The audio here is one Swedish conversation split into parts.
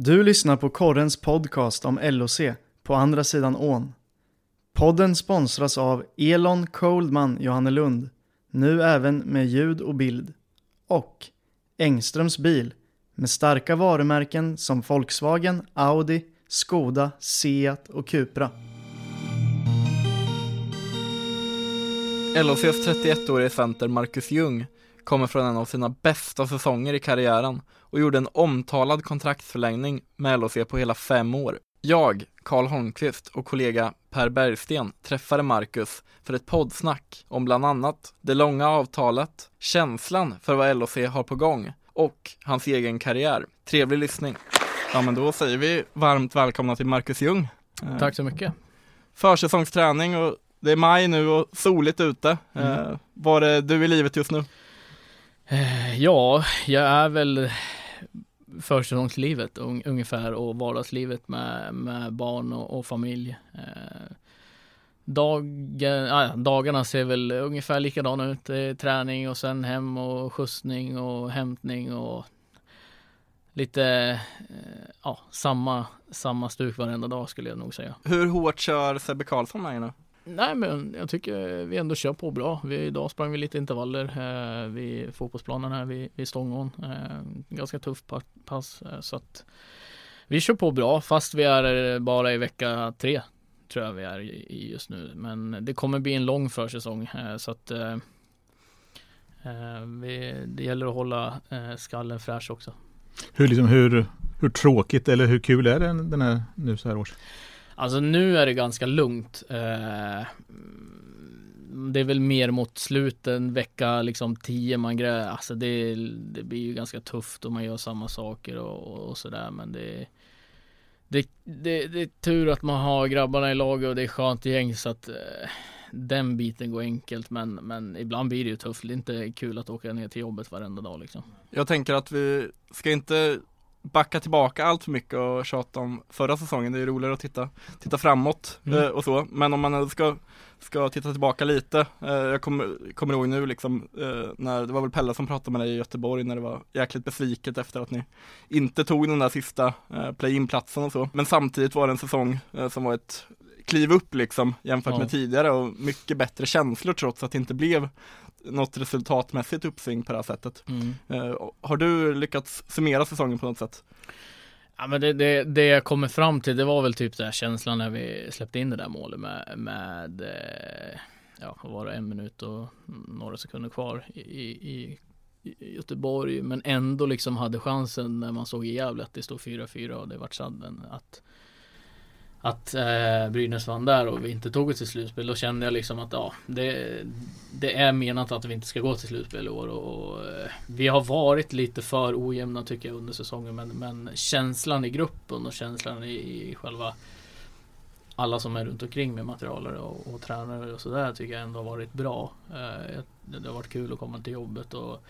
Du lyssnar på Korrens podcast om LOC på andra sidan ån. Podden sponsras av Elon Coldman Johannelund, nu även med ljud och bild. Och Engströms bil med starka varumärken som Volkswagen, Audi, Skoda, Seat och Cupra. LOCs 31-årige center Marcus Ljung kommer från en av sina bästa säsonger i karriären och gjorde en omtalad kontraktsförlängning med LHC på hela fem år. Jag, Karl Holmqvist och kollega Per Bergsten träffade Marcus för ett poddsnack om bland annat det långa avtalet, känslan för vad LHC har på gång och hans egen karriär. Trevlig lyssning. Ja men då säger vi varmt välkomna till Marcus Ljung. Tack så mycket. Försäsongsträning och det är maj nu och soligt ute. Mm. Eh, var är du i livet just nu? Eh, ja, jag är väl försäsongslivet un- ungefär och vardagslivet med, med barn och, och familj. Eh, Dagen, ah, dagarna ser väl ungefär likadana ut. Träning och sen hem och skjutsning och hämtning och lite, eh, ja, samma, samma stuk varenda dag skulle jag nog säga. Hur hårt kör Sebbe Karlsson med er nu? Nej men jag tycker vi ändå kör på bra. Vi, idag sprang vi lite intervaller eh, vid fotbollsplanen här vid, vid Stångån. Eh, ganska tufft pass eh, så att vi kör på bra fast vi är eh, bara i vecka tre tror jag vi är i, just nu. Men det kommer bli en lång försäsong eh, så att eh, eh, vi, det gäller att hålla eh, skallen fräsch också. Hur, liksom, hur, hur tråkigt eller hur kul är den, den här nu så här års? Alltså nu är det ganska lugnt. Eh, det är väl mer mot sluten, vecka liksom 10 man gräver, Alltså det, det blir ju ganska tufft och man gör samma saker och, och sådär men det, det, det, det är tur att man har grabbarna i laget och det är skönt gäng så att eh, den biten går enkelt men, men ibland blir det ju tufft. Det är inte kul att åka ner till jobbet varenda dag liksom. Jag tänker att vi ska inte backa tillbaka allt för mycket och tjata om förra säsongen. Det är roligare att titta, titta framåt Mm. eh, och så. Men om man ska, ska titta tillbaka lite. Eh, jag kommer, kommer ihåg nu liksom eh, när det var väl Pelle som pratade med dig i Göteborg när det var jäkligt besviket efter att ni inte tog den där sista eh, play-in-platsen och så. Men samtidigt var det en säsong som var ett kliv upp liksom jämfört Ja. med tidigare och mycket bättre känslor trots att det inte blev något resultatmässigt uppsving på det här sättet. Eh, har du lyckats summera säsongen på något sätt? Ja men det, det, det jag kommer fram till det var väl typ den här känslan när vi släppte in det där målet med, med eh, ja vad var det, en minut och några sekunder kvar i, i, i Göteborg men ändå liksom hade chansen när man såg i Gävle att det stod 4-4 och det vart sadden att att eh, Brynäs vann där och vi inte tog oss till slutspel då kände jag liksom att ja det, det är menat att vi inte ska gå till slutspel i år och, och eh, vi har varit lite för ojämna tycker jag under säsongen men, men känslan i gruppen och känslan i, i själva alla som är runt omkring med materialare och, och tränare och sådär tycker jag ändå har varit bra. Eh, det har varit kul att komma till jobbet och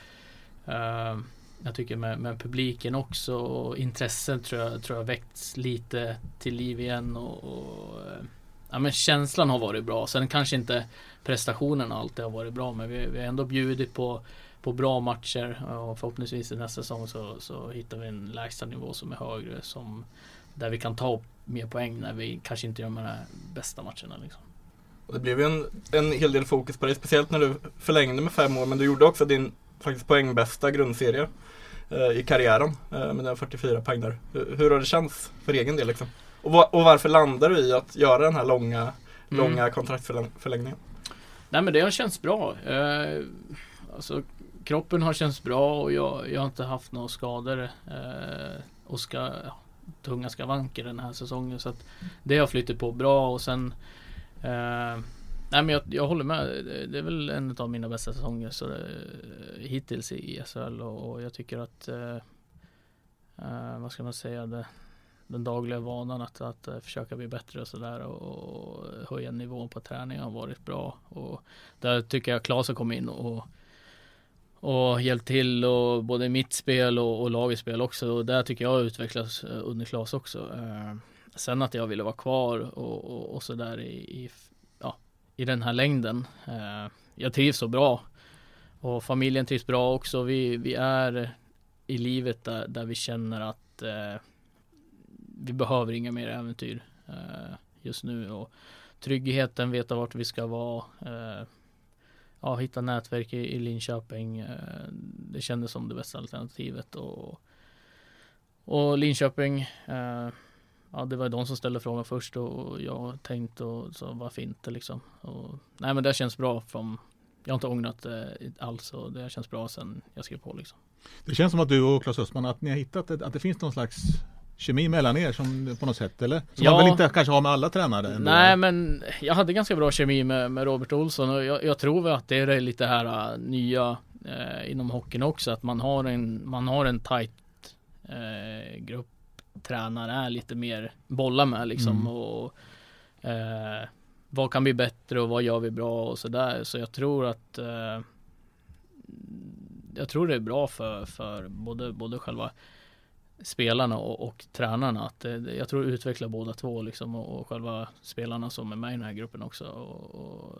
eh, jag tycker med, med publiken också och intresset tror jag, tror jag väckts lite till liv igen och, och eh, ja, men känslan har varit bra. Sen kanske inte prestationen alltid har varit bra men vi, vi har ändå bjudit på, på bra matcher och förhoppningsvis i nästa säsong så, så hittar vi en lägsta nivå som är högre som där vi kan ta upp mer poäng när vi kanske inte gör de här bästa matcherna liksom. Och det blev ju en, en hel del fokus på dig, speciellt när du förlängde med fem år, men du gjorde också din faktiskt poängbästa grundserie i karriären eh, med den 44 poäng där. Hur, hur har det känts för egen del liksom? Och, va, och varför landar du i att göra den här långa, Mm. långa kontraktsförlängningen? Nej men det har känts bra. Eh, alltså, kroppen har känts bra och jag, jag har inte haft några skador eh, och ska, ja, tunga skavanker den här säsongen. Så att det har flyttat på bra och sen eh, Nej men jag, jag håller med. Det, är väl en av mina bästa säsonger så, eh, hittills i SHL och, och jag tycker att eh, eh, vad ska man säga det, den dagliga vanan att, att eh, försöka bli bättre och sådär och, och höja nivån på träningen har varit bra. Och där tycker jag Klas har kommit in och, och hjälpt till och både i mitt spel och, och lagets spel också. Och där tycker jag har utvecklats under Klas också. Eh, sen att jag ville vara kvar och, och, och sådär i, i, i den här längden. Eh, jag trivs så bra. Och familjen trivs bra också. Vi, vi är i livet där, där vi känner att eh, vi behöver inga mer äventyr eh, just nu och tryggheten, veta vart vi ska vara. Eh, ja, hitta nätverk i, i Linköping. Eh, det kändes som det bästa alternativet och, och Linköping eh, Ja, det var de som ställde frågan först och jag tänkte och så varför inte liksom. Och, nej, men det känns bra. Från, jag har inte ångrat det alls och det känns bra sen jag skrev på liksom. Det känns som att du och Claes Östman, att ni har hittat ett, att det finns någon slags kemi mellan er som på något sätt eller? Som Ja. man väl inte kanske har med alla tränare? ändå? Nej men jag hade ganska bra kemi med, med Robert Olsson och jag, jag tror väl att det är lite här äh, nya eh, inom hockeyn också att man har en, man har en tight eh, grupp tränare är lite mer bolla med liksom Mm. och eh, vad kan bli bättre och vad gör vi bra och sådär så jag tror att eh, jag tror det är bra för, för både, både själva spelarna och, och tränarna. Att det- jag tror det utvecklar båda två liksom och, och själva spelarna som är med i den här gruppen också. Och, och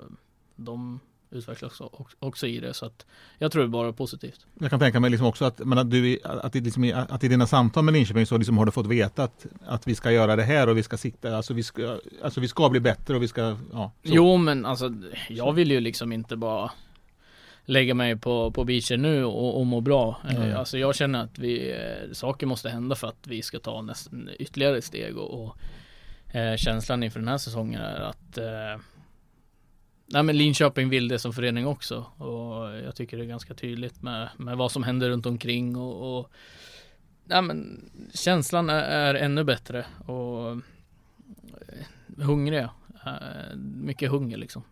de utvecklas också, i det så att jag tror det är bara positivt. Jag kan tänka mig liksom också att, men att, du, att, i liksom, att i dina samtal med Linköping så liksom har du fått veta att, att vi ska göra det här och vi ska sikta, alltså vi ska, alltså vi ska bli bättre och vi ska, ja. så. Jo men alltså jag vill ju liksom inte bara lägga mig på, på beachen nu och, och må bra. Eh, Alltså jag känner att vi, eh, saker måste hända för att vi ska ta nästan ytterligare steg och, och eh, känslan inför den här säsongen är att eh, Nej men Linköping vill det som förening också och jag tycker det är ganska tydligt med, med vad som händer runt omkring och, och Nej men känslan är, är ännu bättre och eh, hungriga. Eh, mycket hunger liksom.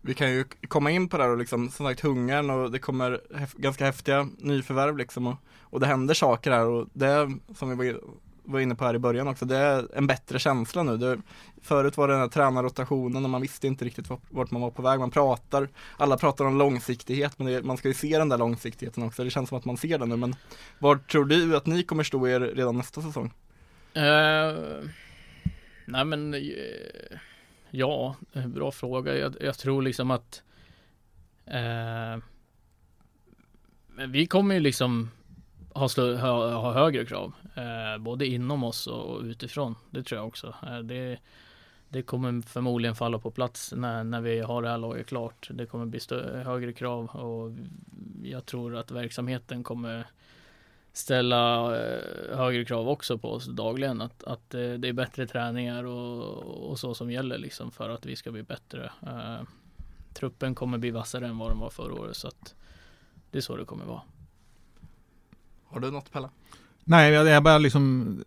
Vi kan ju komma in på det här och liksom, som sagt hungern och det kommer ganska häftiga nyförvärv liksom och, och det händer saker här och det som vi var, var inne på här i början också, det är en bättre känsla nu. Det, förut var det den här tränarrotationen och man visste inte riktigt vart, man var på väg. Man pratar, alla pratar om långsiktighet men det, man ska ju se den där långsiktigheten också. Det känns som att man ser den nu men var tror du att ni kommer stå er redan nästa säsong? Uh, nej men eh, ja, bra fråga. Jag, jag tror liksom att uh, men vi kommer ju liksom ha, ha, ha högre krav. Eh, både inom oss och utifrån. Det tror jag också. Eh, det, det kommer förmodligen falla på plats när, när vi har det här laget klart. Det kommer bli högre krav och jag tror att verksamheten kommer ställa eh, högre krav också på oss dagligen. Att, att eh, det är bättre träningar och, och så som gäller liksom för att vi ska bli bättre. Eh, truppen kommer bli vassare än vad den var förra året så att det är så det kommer vara. Har du något Pelle? Nej, jag, jag bara liksom,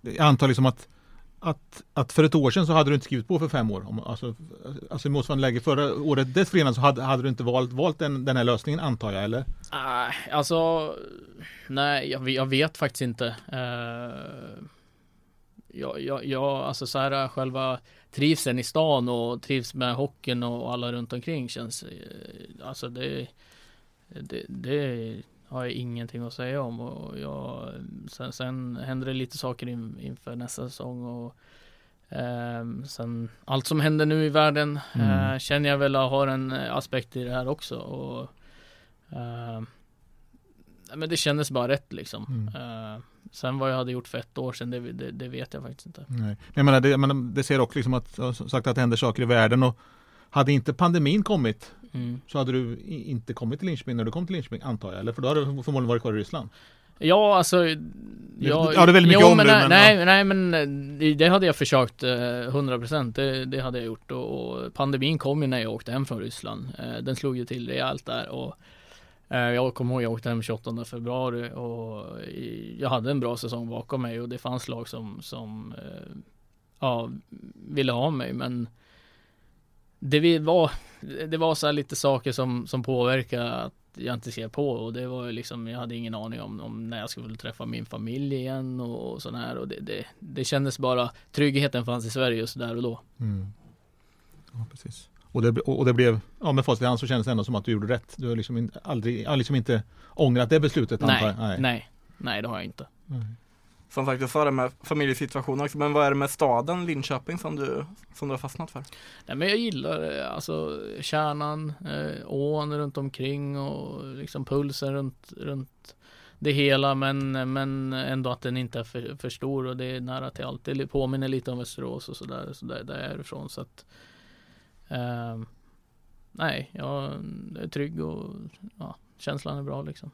jag antar liksom att, att, att för ett år sedan så hade du inte skrivit på för fem år. Alltså, alltså i motsvarande läge förra året dessförinnan så hade, hade du inte valt, valt den, den här lösningen antar jag, eller? Nej, alltså nej, jag, jag vet faktiskt inte. Uh, jag, jag, jag, alltså så här själva trivseln i stan och trivs med hockeyn och alla runt omkring känns, eh, alltså det, det, det har jag ingenting att säga om och jag, sen, sen händer det lite saker in, inför nästa säsong och ehm, sen allt som händer nu i världen Mm. eh, känner jag väl har en eh, aspekt i det här också och nej, men det kändes bara rätt liksom. Mm. Eh, sen vad jag hade gjort för ett år sedan, det, det, det vet jag faktiskt inte. Nej. Men jag menar, det, jag menar, det ser också liksom att, sagt att det händer saker i världen och hade inte pandemin kommit Mm. så hade du inte kommit till Linköping när du kom till Linköping antar jag, eller? För då hade du förmodligen varit kvar i Ryssland. Ja, alltså. Ja, ja, det är väldigt mycket jo, om men det, men, nej, nej, men eh, det- det hade jag försökt eh, 100% det, det hade jag gjort och, och pandemin kom ju när jag åkte hem från Ryssland. Eh, Den slog ju till rejält där och eh, jag kommer ihåg jag åkte hem 28 februari och i- jag hade en bra säsong bakom mig och det fanns lag som, som eh, ja, ville ha mig men det vi- var, det var så lite saker som, som påverkade att jag inte skrev på och det var ju liksom, jag hade ingen aning om, om när jag skulle träffa min familj igen och, och sådär och det, det, det kändes bara, tryggheten fanns i Sverige just där och då. Mm. Ja, precis. Och det, och det blev, ja med facit i hand så kändes det ändå som att du gjorde rätt. Du har liksom aldrig, liksom inte ångrat det beslutet antar Nej, jag? nej, nej, det har jag inte. Nej. Som sagt, jag sa det med familjesituationen också, men vad är det med staden Linköping som du, som du har fastnat för? Nej men jag gillar eh, alltså kärnan, eh, ån runt omkring och liksom pulsen runt, runt det hela men, men ändå att den inte är för, för stor och det är nära till allt. Det påminner lite om Västerås och sådär, så där, där är ifrån så att eh, Nej, jag är trygg och ja, känslan är bra liksom.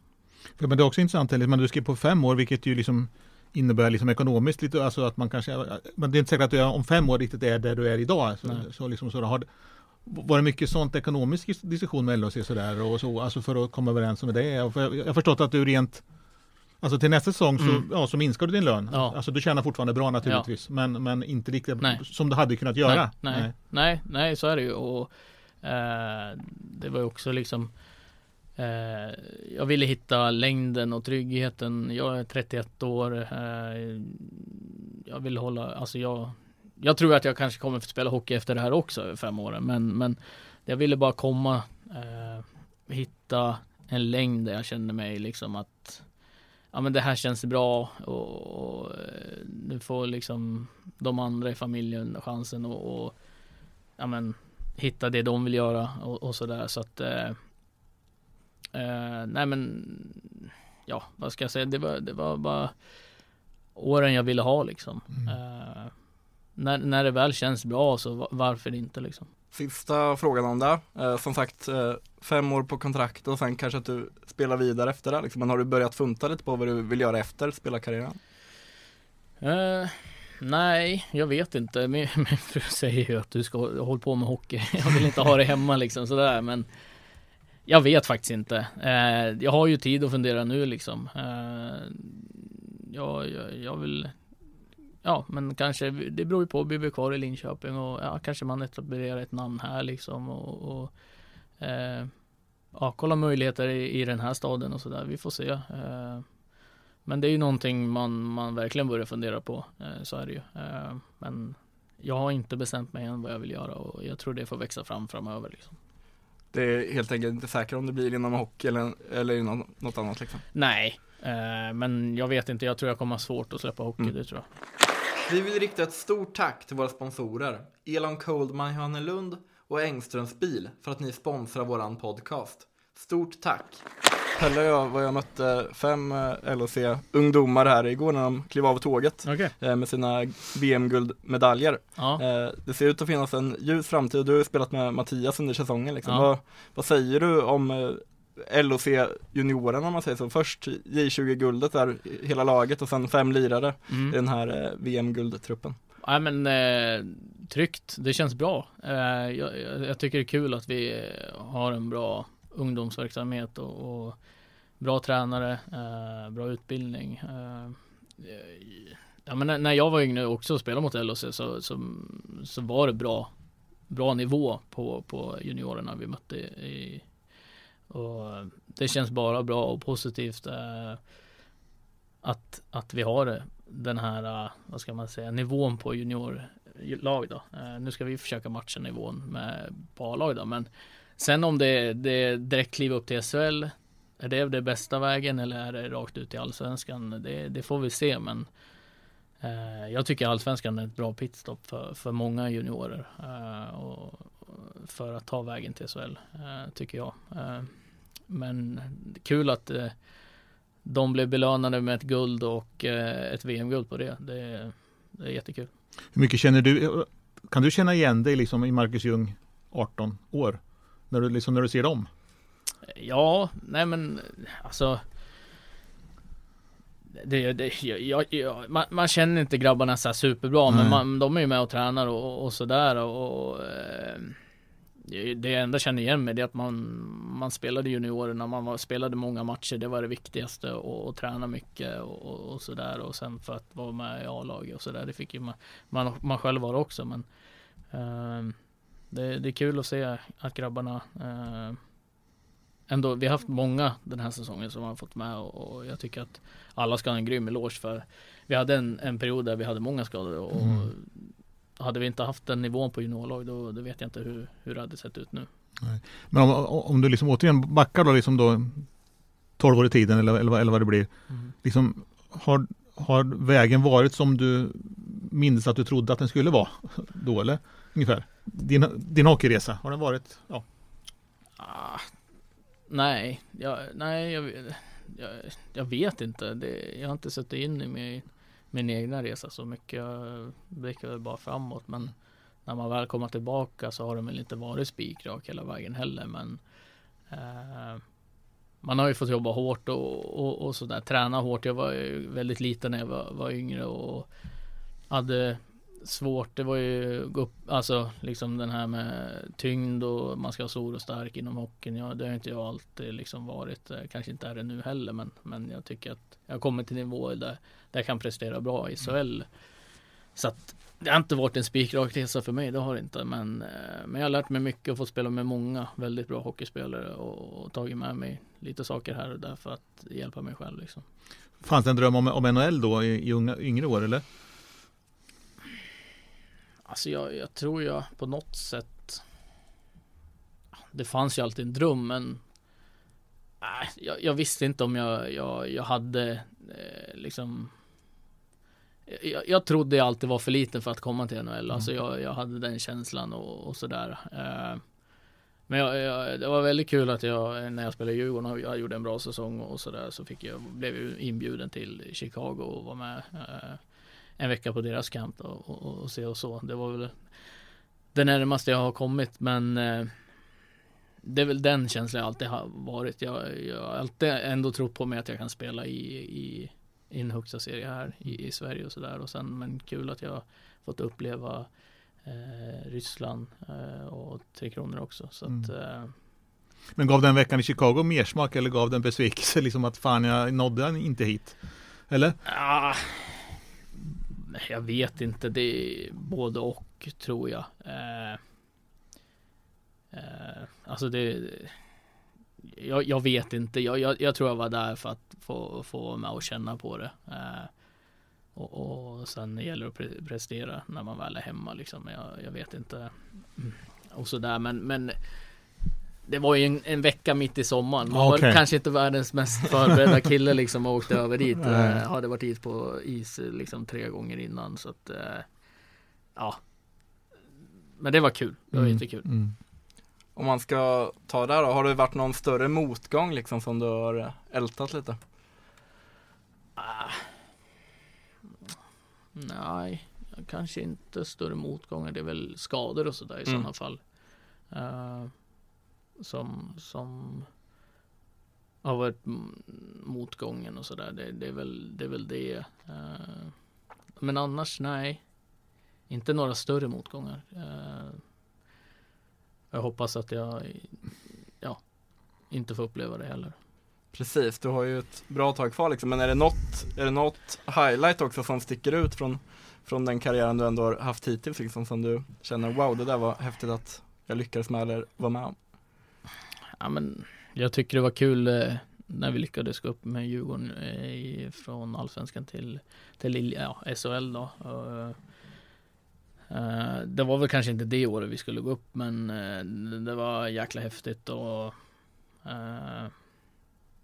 Men det är också intressant, men du skrev på fem år vilket ju liksom innebär liksom ekonomiskt lite, alltså att man kanske, men det är inte säkert att du om fem år riktigt är där du är idag. Så, så liksom så har, var det mycket sånt ekonomisk diskussion med LHC sådär och så, alltså för att komma överens med det? Jag har förstått att du rent Alltså till nästa säsong så, mm. ja, så minskar du din lön. Ja. Alltså du tjänar fortfarande bra naturligtvis. Ja. Men, men inte riktigt nej. som du hade kunnat göra. Nej, nej, nej, nej så är det ju. Och, eh, det var också liksom Eh, jag ville hitta längden och tryggheten. Jag är 31 år. Eh, jag vill hålla, alltså jag jag tror att jag kanske kommer att spela hockey efter det här också, över fem åren. Men, men jag ville bara komma, eh, hitta en längd där jag kände mig liksom att ja men det här känns bra och, och eh, nu får liksom de andra i familjen chansen och, och ja men hitta det de vill göra och, och sådär så att eh, nej men ja vad ska jag säga det var, det var bara åren jag ville ha liksom. Mm. Eh, när, när det väl känns bra så varför inte liksom. Sista frågan om det. Eh, som sagt, eh, fem år på kontrakt och sen kanske att du spelar vidare efter det. Liksom. Men har du börjat funta lite på vad du vill göra efter spelarkarriären? Eh, nej, jag vet inte. Min, min fru säger ju att du ska hålla på med hockey. Jag vill inte ha det hemma liksom sådär. Men jag vet faktiskt inte. Eh, jag har ju tid att fundera nu liksom. Eh, jag, jag, jag vill Ja, men kanske det beror ju på. Blir vi kvar i Linköping och ja, kanske man etablerar ett namn här liksom och, och eh, ja, kolla möjligheter i, i den här staden och sådär. Vi får se. Eh, men det är ju någonting man, man verkligen börjar fundera på. Eh, så är det ju. Eh, men jag har inte bestämt mig än vad jag vill göra och jag tror det får växa fram framöver. Liksom. Det är helt enkelt inte säkert om det blir inom hockey eller, eller inom något annat liksom? Nej, eh, men jag vet inte. Jag tror jag kommer ha svårt att släppa hockey, mm. det tror jag. Vi vill rikta ett stort tack till våra sponsorer Elon Coldman Johannelund och Engströms bil för att ni sponsrar våran podcast. Stort tack! Pelle och jag var jag mötte fem eh, LHC-ungdomar här igår när de klev av tåget okay. Eh, med sina VM-guldmedaljer. Ja. Eh, det ser ut att finnas en ljus framtid du har spelat med Mattias under säsongen. Liksom. Ja. Vad, vad säger du om LOC juniorerna om man säger så. Först J20-guldet där, hela laget och sen fem lirare mm. i den här VM-guldtruppen. Ja men eh, tryggt, det känns bra. Eh, jag, jag, tycker det är kul att vi har en bra ungdomsverksamhet och, och bra tränare, eh, bra utbildning. Eh, ja men när jag var yngre också och spelade mot LHC så, så, så var det bra, bra nivå på, på juniorerna vi mötte i och det känns bara bra och positivt eh, att, att vi har den här, eh, vad ska man säga, nivån på juniorlag då. Eh, nu ska vi försöka matcha nivån med A-lag då, men sen om det, det direkt kliva upp till SHL, är det det bästa vägen eller är det rakt ut i allsvenskan? Det, det får vi se, men eh, jag tycker allsvenskan är ett bra pitstop för, för många juniorer eh, och för att ta vägen till SHL, eh, tycker jag. Eh, men kul att eh, de blev belönade med ett guld och eh, ett VM-guld på det. det. Det är jättekul. Hur mycket känner du, kan du känna igen dig liksom i Marcus Ljung 18 år? När du, liksom, när du ser dem? Ja, nej men alltså det, det, jag, jag, man, man, känner inte grabbarna så superbra nej. men man, de är ju med och tränar och, och sådär och, och eh, det enda jag känner igen mig det är att man, man spelade juniorerna, man var, spelade många matcher, det var det viktigaste och, och träna mycket och, och sådär och sen för att vara med i A-laget och sådär, det fick ju man, man, man själv vara också men uh, det, det, är kul att se att grabbarna uh, ändå, vi har haft många den här säsongen som har fått med och, och jag tycker att alla ska ha en grym eloge för vi hade en, en period där vi hade många skador och mm hade vi inte haft den nivån på juniorlag då, då vet jag inte hur, hur det hade sett ut nu. Nej. Men om, om du liksom återigen backar då liksom då 12 år i tiden eller, eller, eller vad det blir. Mm. Liksom, har, har vägen varit som du minns att du trodde att den skulle vara då eller? Ungefär. Din, din hockeyresa, har den varit? Ja. Ah, nej, jag, nej jag, jag, jag vet inte. Det, jag har inte suttit in i min, min egna resa så mycket. Jag blickar väl bara framåt. Men när man väl kommer tillbaka så har den väl inte varit spikrak hela vägen heller. Men eh, man har ju fått jobba hårt och, och, och sådär. Träna hårt. Jag var ju väldigt liten när jag var, var yngre och hade svårt. Det var ju upp, alltså liksom den här med tyngd och man ska vara stor och stark inom hockeyn. Ja, det har inte jag alltid liksom varit. Eh, kanske inte är det nu heller, men, men jag tycker att jag kommer till nivåer där, där jag kan prestera bra i SHL. Så att det har inte varit en spikrak resa för mig, det har det inte. Men, eh, men jag har lärt mig mycket och fått spela med många väldigt bra hockeyspelare och, och tagit med mig lite saker här och där för att hjälpa mig själv. Liksom. Fanns det en dröm om, om NHL då i, i unga, yngre år eller? Alltså jag, jag tror jag på något sätt Det fanns ju alltid en dröm men jag, jag, visste inte om jag, jag, jag hade eh, liksom jag, jag trodde jag alltid var för liten för att komma till NHL. Mm. Alltså jag, jag hade den känslan och, och sådär. Eh, men jag, jag, det var väldigt kul att jag när jag spelade i Djurgården och jag gjorde en bra säsong och sådär så fick jag, blev inbjuden till Chicago och var med. Eh, en vecka på deras camp och, och, och, se och så. Det var väl det närmaste jag har kommit men eh, det är väl den känslan jag alltid har varit. Jag, jag har alltid ändå trott på mig att jag kan spela i, i, i en högsta serie här i, i Sverige och sådär. Och sen men kul att jag fått uppleva eh, Ryssland eh, och Tre Kronor också. Så att, mm. eh, men gav den veckan i Chicago mer smak eller gav den besvikelse liksom att fan jag nådde inte hit? Eller? Ah, jag vet inte. Det är både och tror jag. Eh, eh, alltså det. Jag, jag vet inte. Jag, jag, jag, tror jag var där för att få, få vara med och känna på det. Eh, och, och sen gäller det att prestera när man väl är hemma liksom. Jag, jag vet inte. Mm. Och sådär men, men det var ju en, en, vecka mitt i sommaren. Man okay. var kanske inte världens mest förberedda kille liksom och åkte över dit. Jag hade varit dit på is liksom tre gånger innan så att eh, Ja Men det var kul. Det var mm. jättekul. Mm. Om man ska ta där då, har det varit någon större motgång liksom som du har ältat lite? Ah. Nej, kanske inte större motgångar. Det är väl skador och sådär i mm. sådana fall. Uh, som, som har varit motgången och sådär. Det, det, är väl det. Är väl det. Uh, men annars nej. Inte några större motgångar. Uh, jag hoppas att jag ja, inte får uppleva det heller. Precis, du har ju ett bra tag kvar liksom. Men är det något, är det något highlight också som sticker ut från, från den karriären du ändå har haft hittills liksom, som du känner wow, det där var häftigt att jag lyckades med eller var med om? Ja, men jag tycker det var kul eh, när vi lyckades gå upp med Djurgården eh, från allsvenskan till, till ja, SHL då. Eh, det var väl kanske inte det året vi skulle gå upp men eh, det var jäkla häftigt och eh,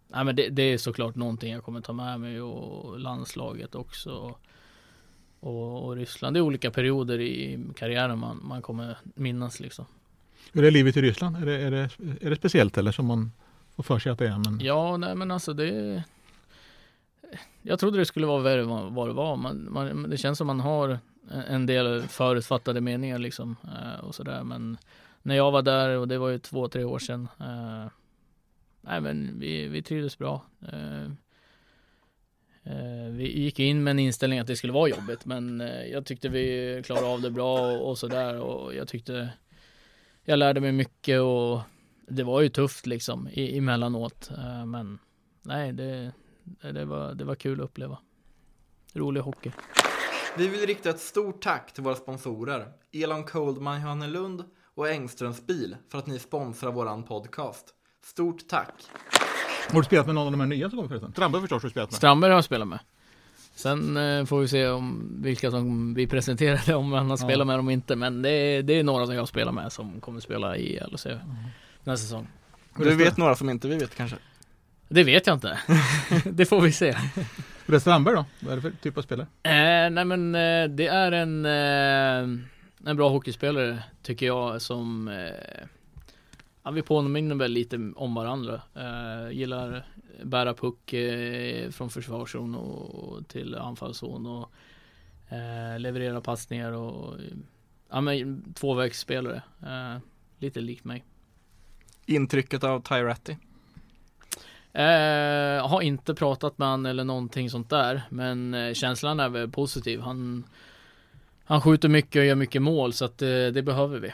Nej men det, det, är såklart någonting jag kommer ta med mig och landslaget också. Och, och Ryssland. Det är olika perioder i karriären man, man kommer minnas liksom. Hur är livet i Ryssland? Är det, är det, är det speciellt eller som man får för sig att det är? Men... Ja, nej men alltså det Jag trodde det skulle vara värre än vad det var. Man, man, det känns som man har en del förutfattade meningar liksom eh, och sådär. Men när jag var där och det var ju två, tre år sedan. Eh, nej men vi, vi trivdes bra. Eh, eh vi gick in med en inställning att det skulle vara jobbigt men eh, jag tyckte vi klarade av det bra och, och sådär och jag tyckte jag lärde mig mycket och det var ju tufft liksom emellanåt. Eh, men nej, det, det, var, det var kul att uppleva. Rolig hockey. Vi vill rikta ett stort tack till våra sponsorer Elon Coldman Johannelund och Engströms bil för att ni sponsrar våran podcast. Stort tack! Har du spelat med någon av de här nya som kommer förresten? Strandberg förstås har du spelat med? Strandberg har jag spelat med. Sen eh, får vi se om vilka som vi presenterade, om han har ja. med dem inte. Men det är, det är några som jag spelar med som kommer spela i LHC mm. nästa säsong. Du vet några som inte vi vet kanske? Det vet jag inte. det får vi se. Hur är Strandberg då? Vad är det för typ av spelare? Eh, nej men eh, det är en, eh, en bra hockeyspelare tycker jag som eh, ja, vi påminner väl lite om varandra. Eh, gillar bära puck eh, från försvarszon och till anfallszon och eh, leverera passningar och ja, men tvåvägsspelare. Eh, lite likt mig. Intrycket av Tyratti? Eh, har inte pratat med han eller någonting sånt där, men eh, känslan är väl positiv. Han, han skjuter mycket och gör mycket mål, så att eh, det behöver vi.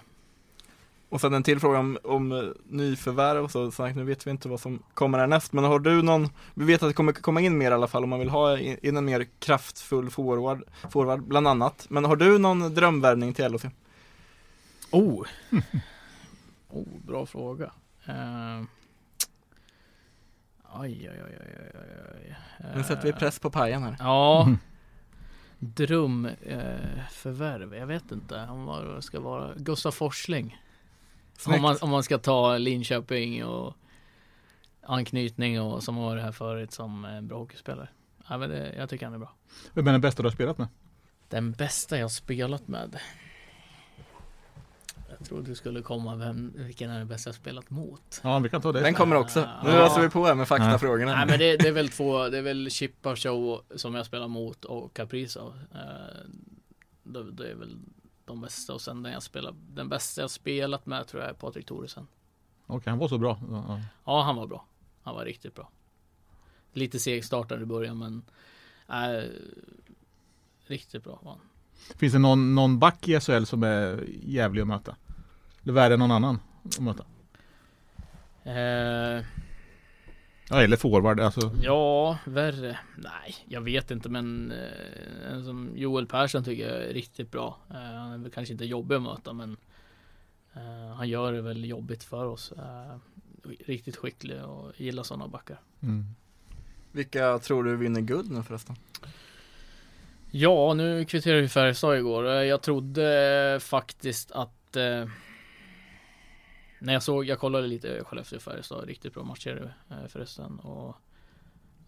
Och sen en till fråga om, om uh, nyförvärv och så, sagt, nu vet vi inte vad som kommer härnäst, men har du någon, vi vet att det kommer komma in mer i alla fall om man vill ha in, en mer kraftfull forward, forward bland annat. Men har du någon drömvärvning till LHC? Oh! oh, bra fråga. Uh... Aj, aj, aj, aj, aj, aj. Nu sätter vi press på pajen här. Ja. Drömförvärv, eh, jag vet inte om vad det ska vara. Gustav Forsling. Om man, om man ska ta Linköping och anknytning och som har varit här förut som en bra hockeyspelare. Ja, men det, jag tycker han är bra. Vem är den bästa du har spelat med? Den bästa jag spelat med? Jag trodde du skulle komma vem, vilken är den bästa jag spelat mot? Ja, vi kan ta det. Den kommer också. Nu Ja. öser vi på här med faktafrågorna. Nej men det, det är väl två, det är väl Chippa Show som jag spelar mot och Caprizo. Eh, det, det är väl de bästa och sen den jag spelar, den bästa jag spelat med tror jag är Patrik Thoresen. Okej, han var så bra. Ja, ja. Ja, han var bra. Han var riktigt bra. Lite segstartad i början men äh, riktigt bra var han. Finns det någon, någon back i SHL som är jävlig att möta? Eller värre än någon annan att möta? Eh, Ja, eller forward, alltså. ja, värre. Nej, jag vet inte men eh, en som Joel Persson tycker jag är riktigt bra. Eh, han är väl kanske inte jobbig att möta men eh, han gör det väl jobbigt för oss. Eh, riktigt skicklig och gillar sådana backar. Mm. Vilka tror du vinner guld nu förresten? Ja, nu kvitterade vi Färjestad igår. Jag trodde faktiskt att när jag såg, jag kollade lite Skellefteå Färjestad, riktigt bra matcher eh, förresten. Och,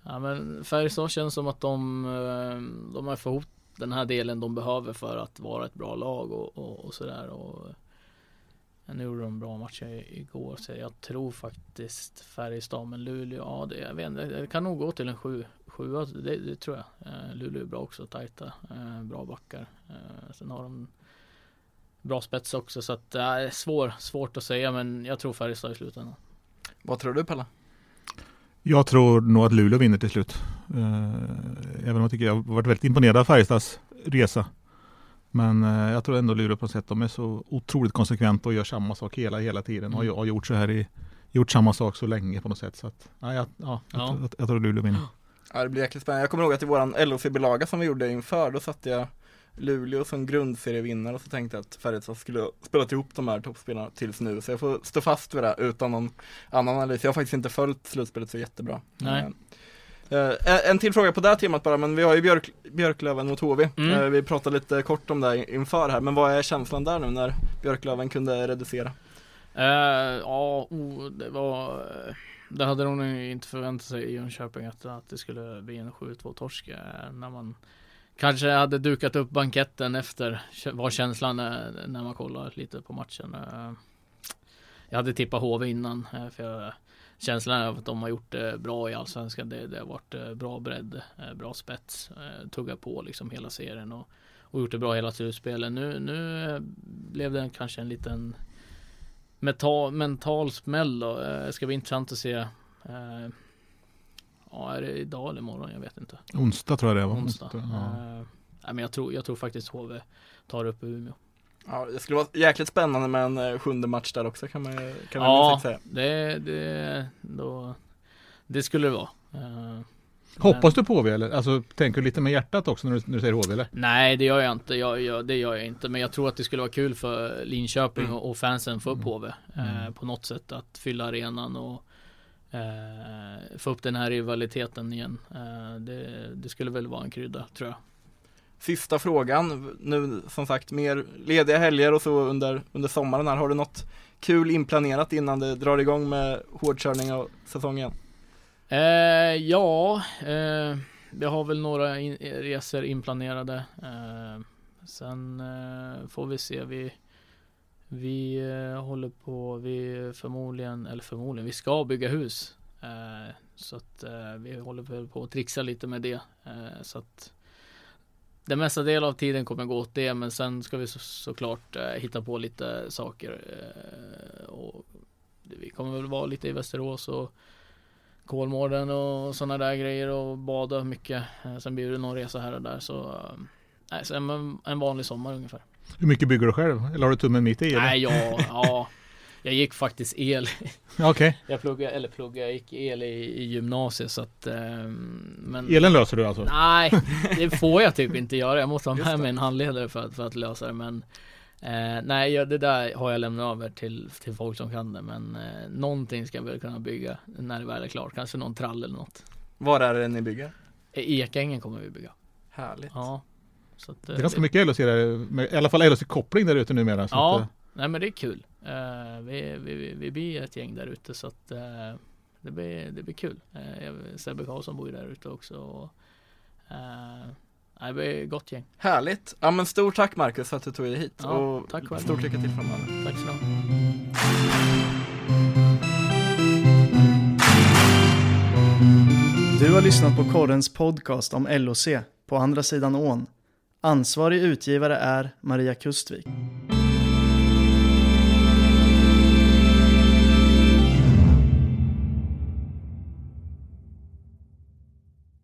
ja, men Färjestad känns som att de, eh, de har fått ihop den här delen de behöver för att vara ett bra lag och, och, och sådär. Och, eh, nu gjorde de bra matcher igår så jag tror faktiskt Färjestad men Luleå, ja det, jag vet inte, det kan nog gå till en sju, sjua, det, det tror jag. Luleå är bra också, tajta, bra backar. Sen har de bra spets också så att det är svår, svårt att säga men jag tror Färjestad i slutändan. Vad tror du Pelle? Jag tror nog att Luleå vinner till slut. Eh, även om jag tycker jag har varit väldigt imponerad av Färjestads resa. Men eh, jag tror ändå Luleå på något sätt, de är så otroligt konsekventa och gör samma sak hela, hela tiden. Och Mm. har gjort så här i, gjort samma sak så länge på något sätt. Så att, ja, jag, ja, jag, Ja. tror- jag, jag tror Luleå vinner. Ja det blir jäkligt spännande. Jag kommer ihåg att i våran LHC-bilaga som vi gjorde inför, då satte jag Luleå som grundserievinnare och så tänkte jag att Färjestad skulle spelat ihop de här toppspelarna tills nu. Så jag får stå fast vid det utan någon annan analys. Jag har faktiskt inte följt slutspelet så jättebra. Nej. Eh, eh, en till fråga på det här temat bara, men vi har ju Björk, Björklöven mot HV. Mm. Eh, vi pratade lite kort om det här inför här, men vad är känslan där nu när Björklöven kunde reducera? Eh, ja, oh, det var eh, Det hade de nog inte förväntat sig i Jönköping att, att det skulle bli en 7-2 torsk eh, när man Kanske hade dukat upp banketten efter var känslan när man kollar lite på matchen. Eh, jag hade tippat HV innan eh, för jag, känslan är att de har gjort det bra i Allsvenskan. Det, det har varit eh, bra bredd, bra spets, tuggat på liksom hela serien och, och gjort det bra hela slutspelet. Nu, nu blev det kanske en liten mental, mental smäll då. Det ska bli intressant att se. Ja, är det idag eller imorgon? Jag vet inte. Onsdag tror jag det var. Onsdag. Ja. Eh, nej, men jag tror, jag tror faktiskt HV tar upp Umeå. Ja, det skulle vara jäkligt spännande med en eh, sjunde match där också kan man, kan man Ja, säga. det, det, då, det skulle det vara. Eh, Hoppas du på HV eller? Alltså tänker du lite med hjärtat också när du, när du säger HV eller? Nej det gör jag inte, jag, jag, det gör jag inte Men jag tror att det skulle vara kul för Linköping Mm. och, och fansen få upp HV eh, Mm. På något sätt att fylla arenan och eh, Få upp den här rivaliteten igen. Eh, det, det skulle väl vara en krydda tror jag. Sista frågan, nu som sagt mer lediga helger och så under, under sommaren här. Har du något kul inplanerat innan det drar igång med hårdkörning av säsongen? eh, Ja eh, Jag har väl några in, resor inplanerade. Eh, Sen eh, får vi se. Vi vi eh, håller på, vi förmodligen, eller förmodligen, vi ska bygga hus. Eh, så att eh, vi håller på att trixa lite med det. Så att den mesta del av tiden kommer gå åt det, men sen ska vi så, såklart hitta på lite saker. Och vi kommer väl vara lite i Västerås och Kolmården och sådana där grejer och bada mycket. Sen blir det någon resa här och där så, eh, nej, så en, en vanlig sommar ungefär. Hur mycket bygger du själv? Eller har du tummen mitt i? eller? Nej, ja, ja. Jag gick faktiskt el. Ja, Okej, Jag pluggade, eller pluggade, jag gick el i, i gymnasiet så att ehm, men elen löser du alltså? Nej, det får jag typ inte göra. Jag måste ha med mig en handledare för att, för att lösa det men eh, Nej, ja, det där har jag lämnat över till, till folk som kan det men eh, Någonting ska jag väl kunna bygga när det väl är klart. Kanske någon trall eller något. Var är det ni bygger? Eh, Ekängen kommer vi bygga. Härligt. Ja. Så att, eh, Det är ganska mycket LHC där, med, i alla fall LHC-koppling där ute numera. Så Ja, att, eh, nej men det är kul. Eh, vi, vi, vi, vi blir ett gäng där ute så att eh, det, blir, det blir kul. Uh, Sebbe Karlsson bor ju där ute också. Och, eh, nej, det blir ett gott gäng. Härligt. Ja men stort tack Marcus för att du tog dig hit. Ja, och tack själv. stort lycka till framöver. Tack så du. Du har lyssnat på Korrens podcast om LOC, på andra sidan ån. Ansvarig utgivare är Maria Kustvik.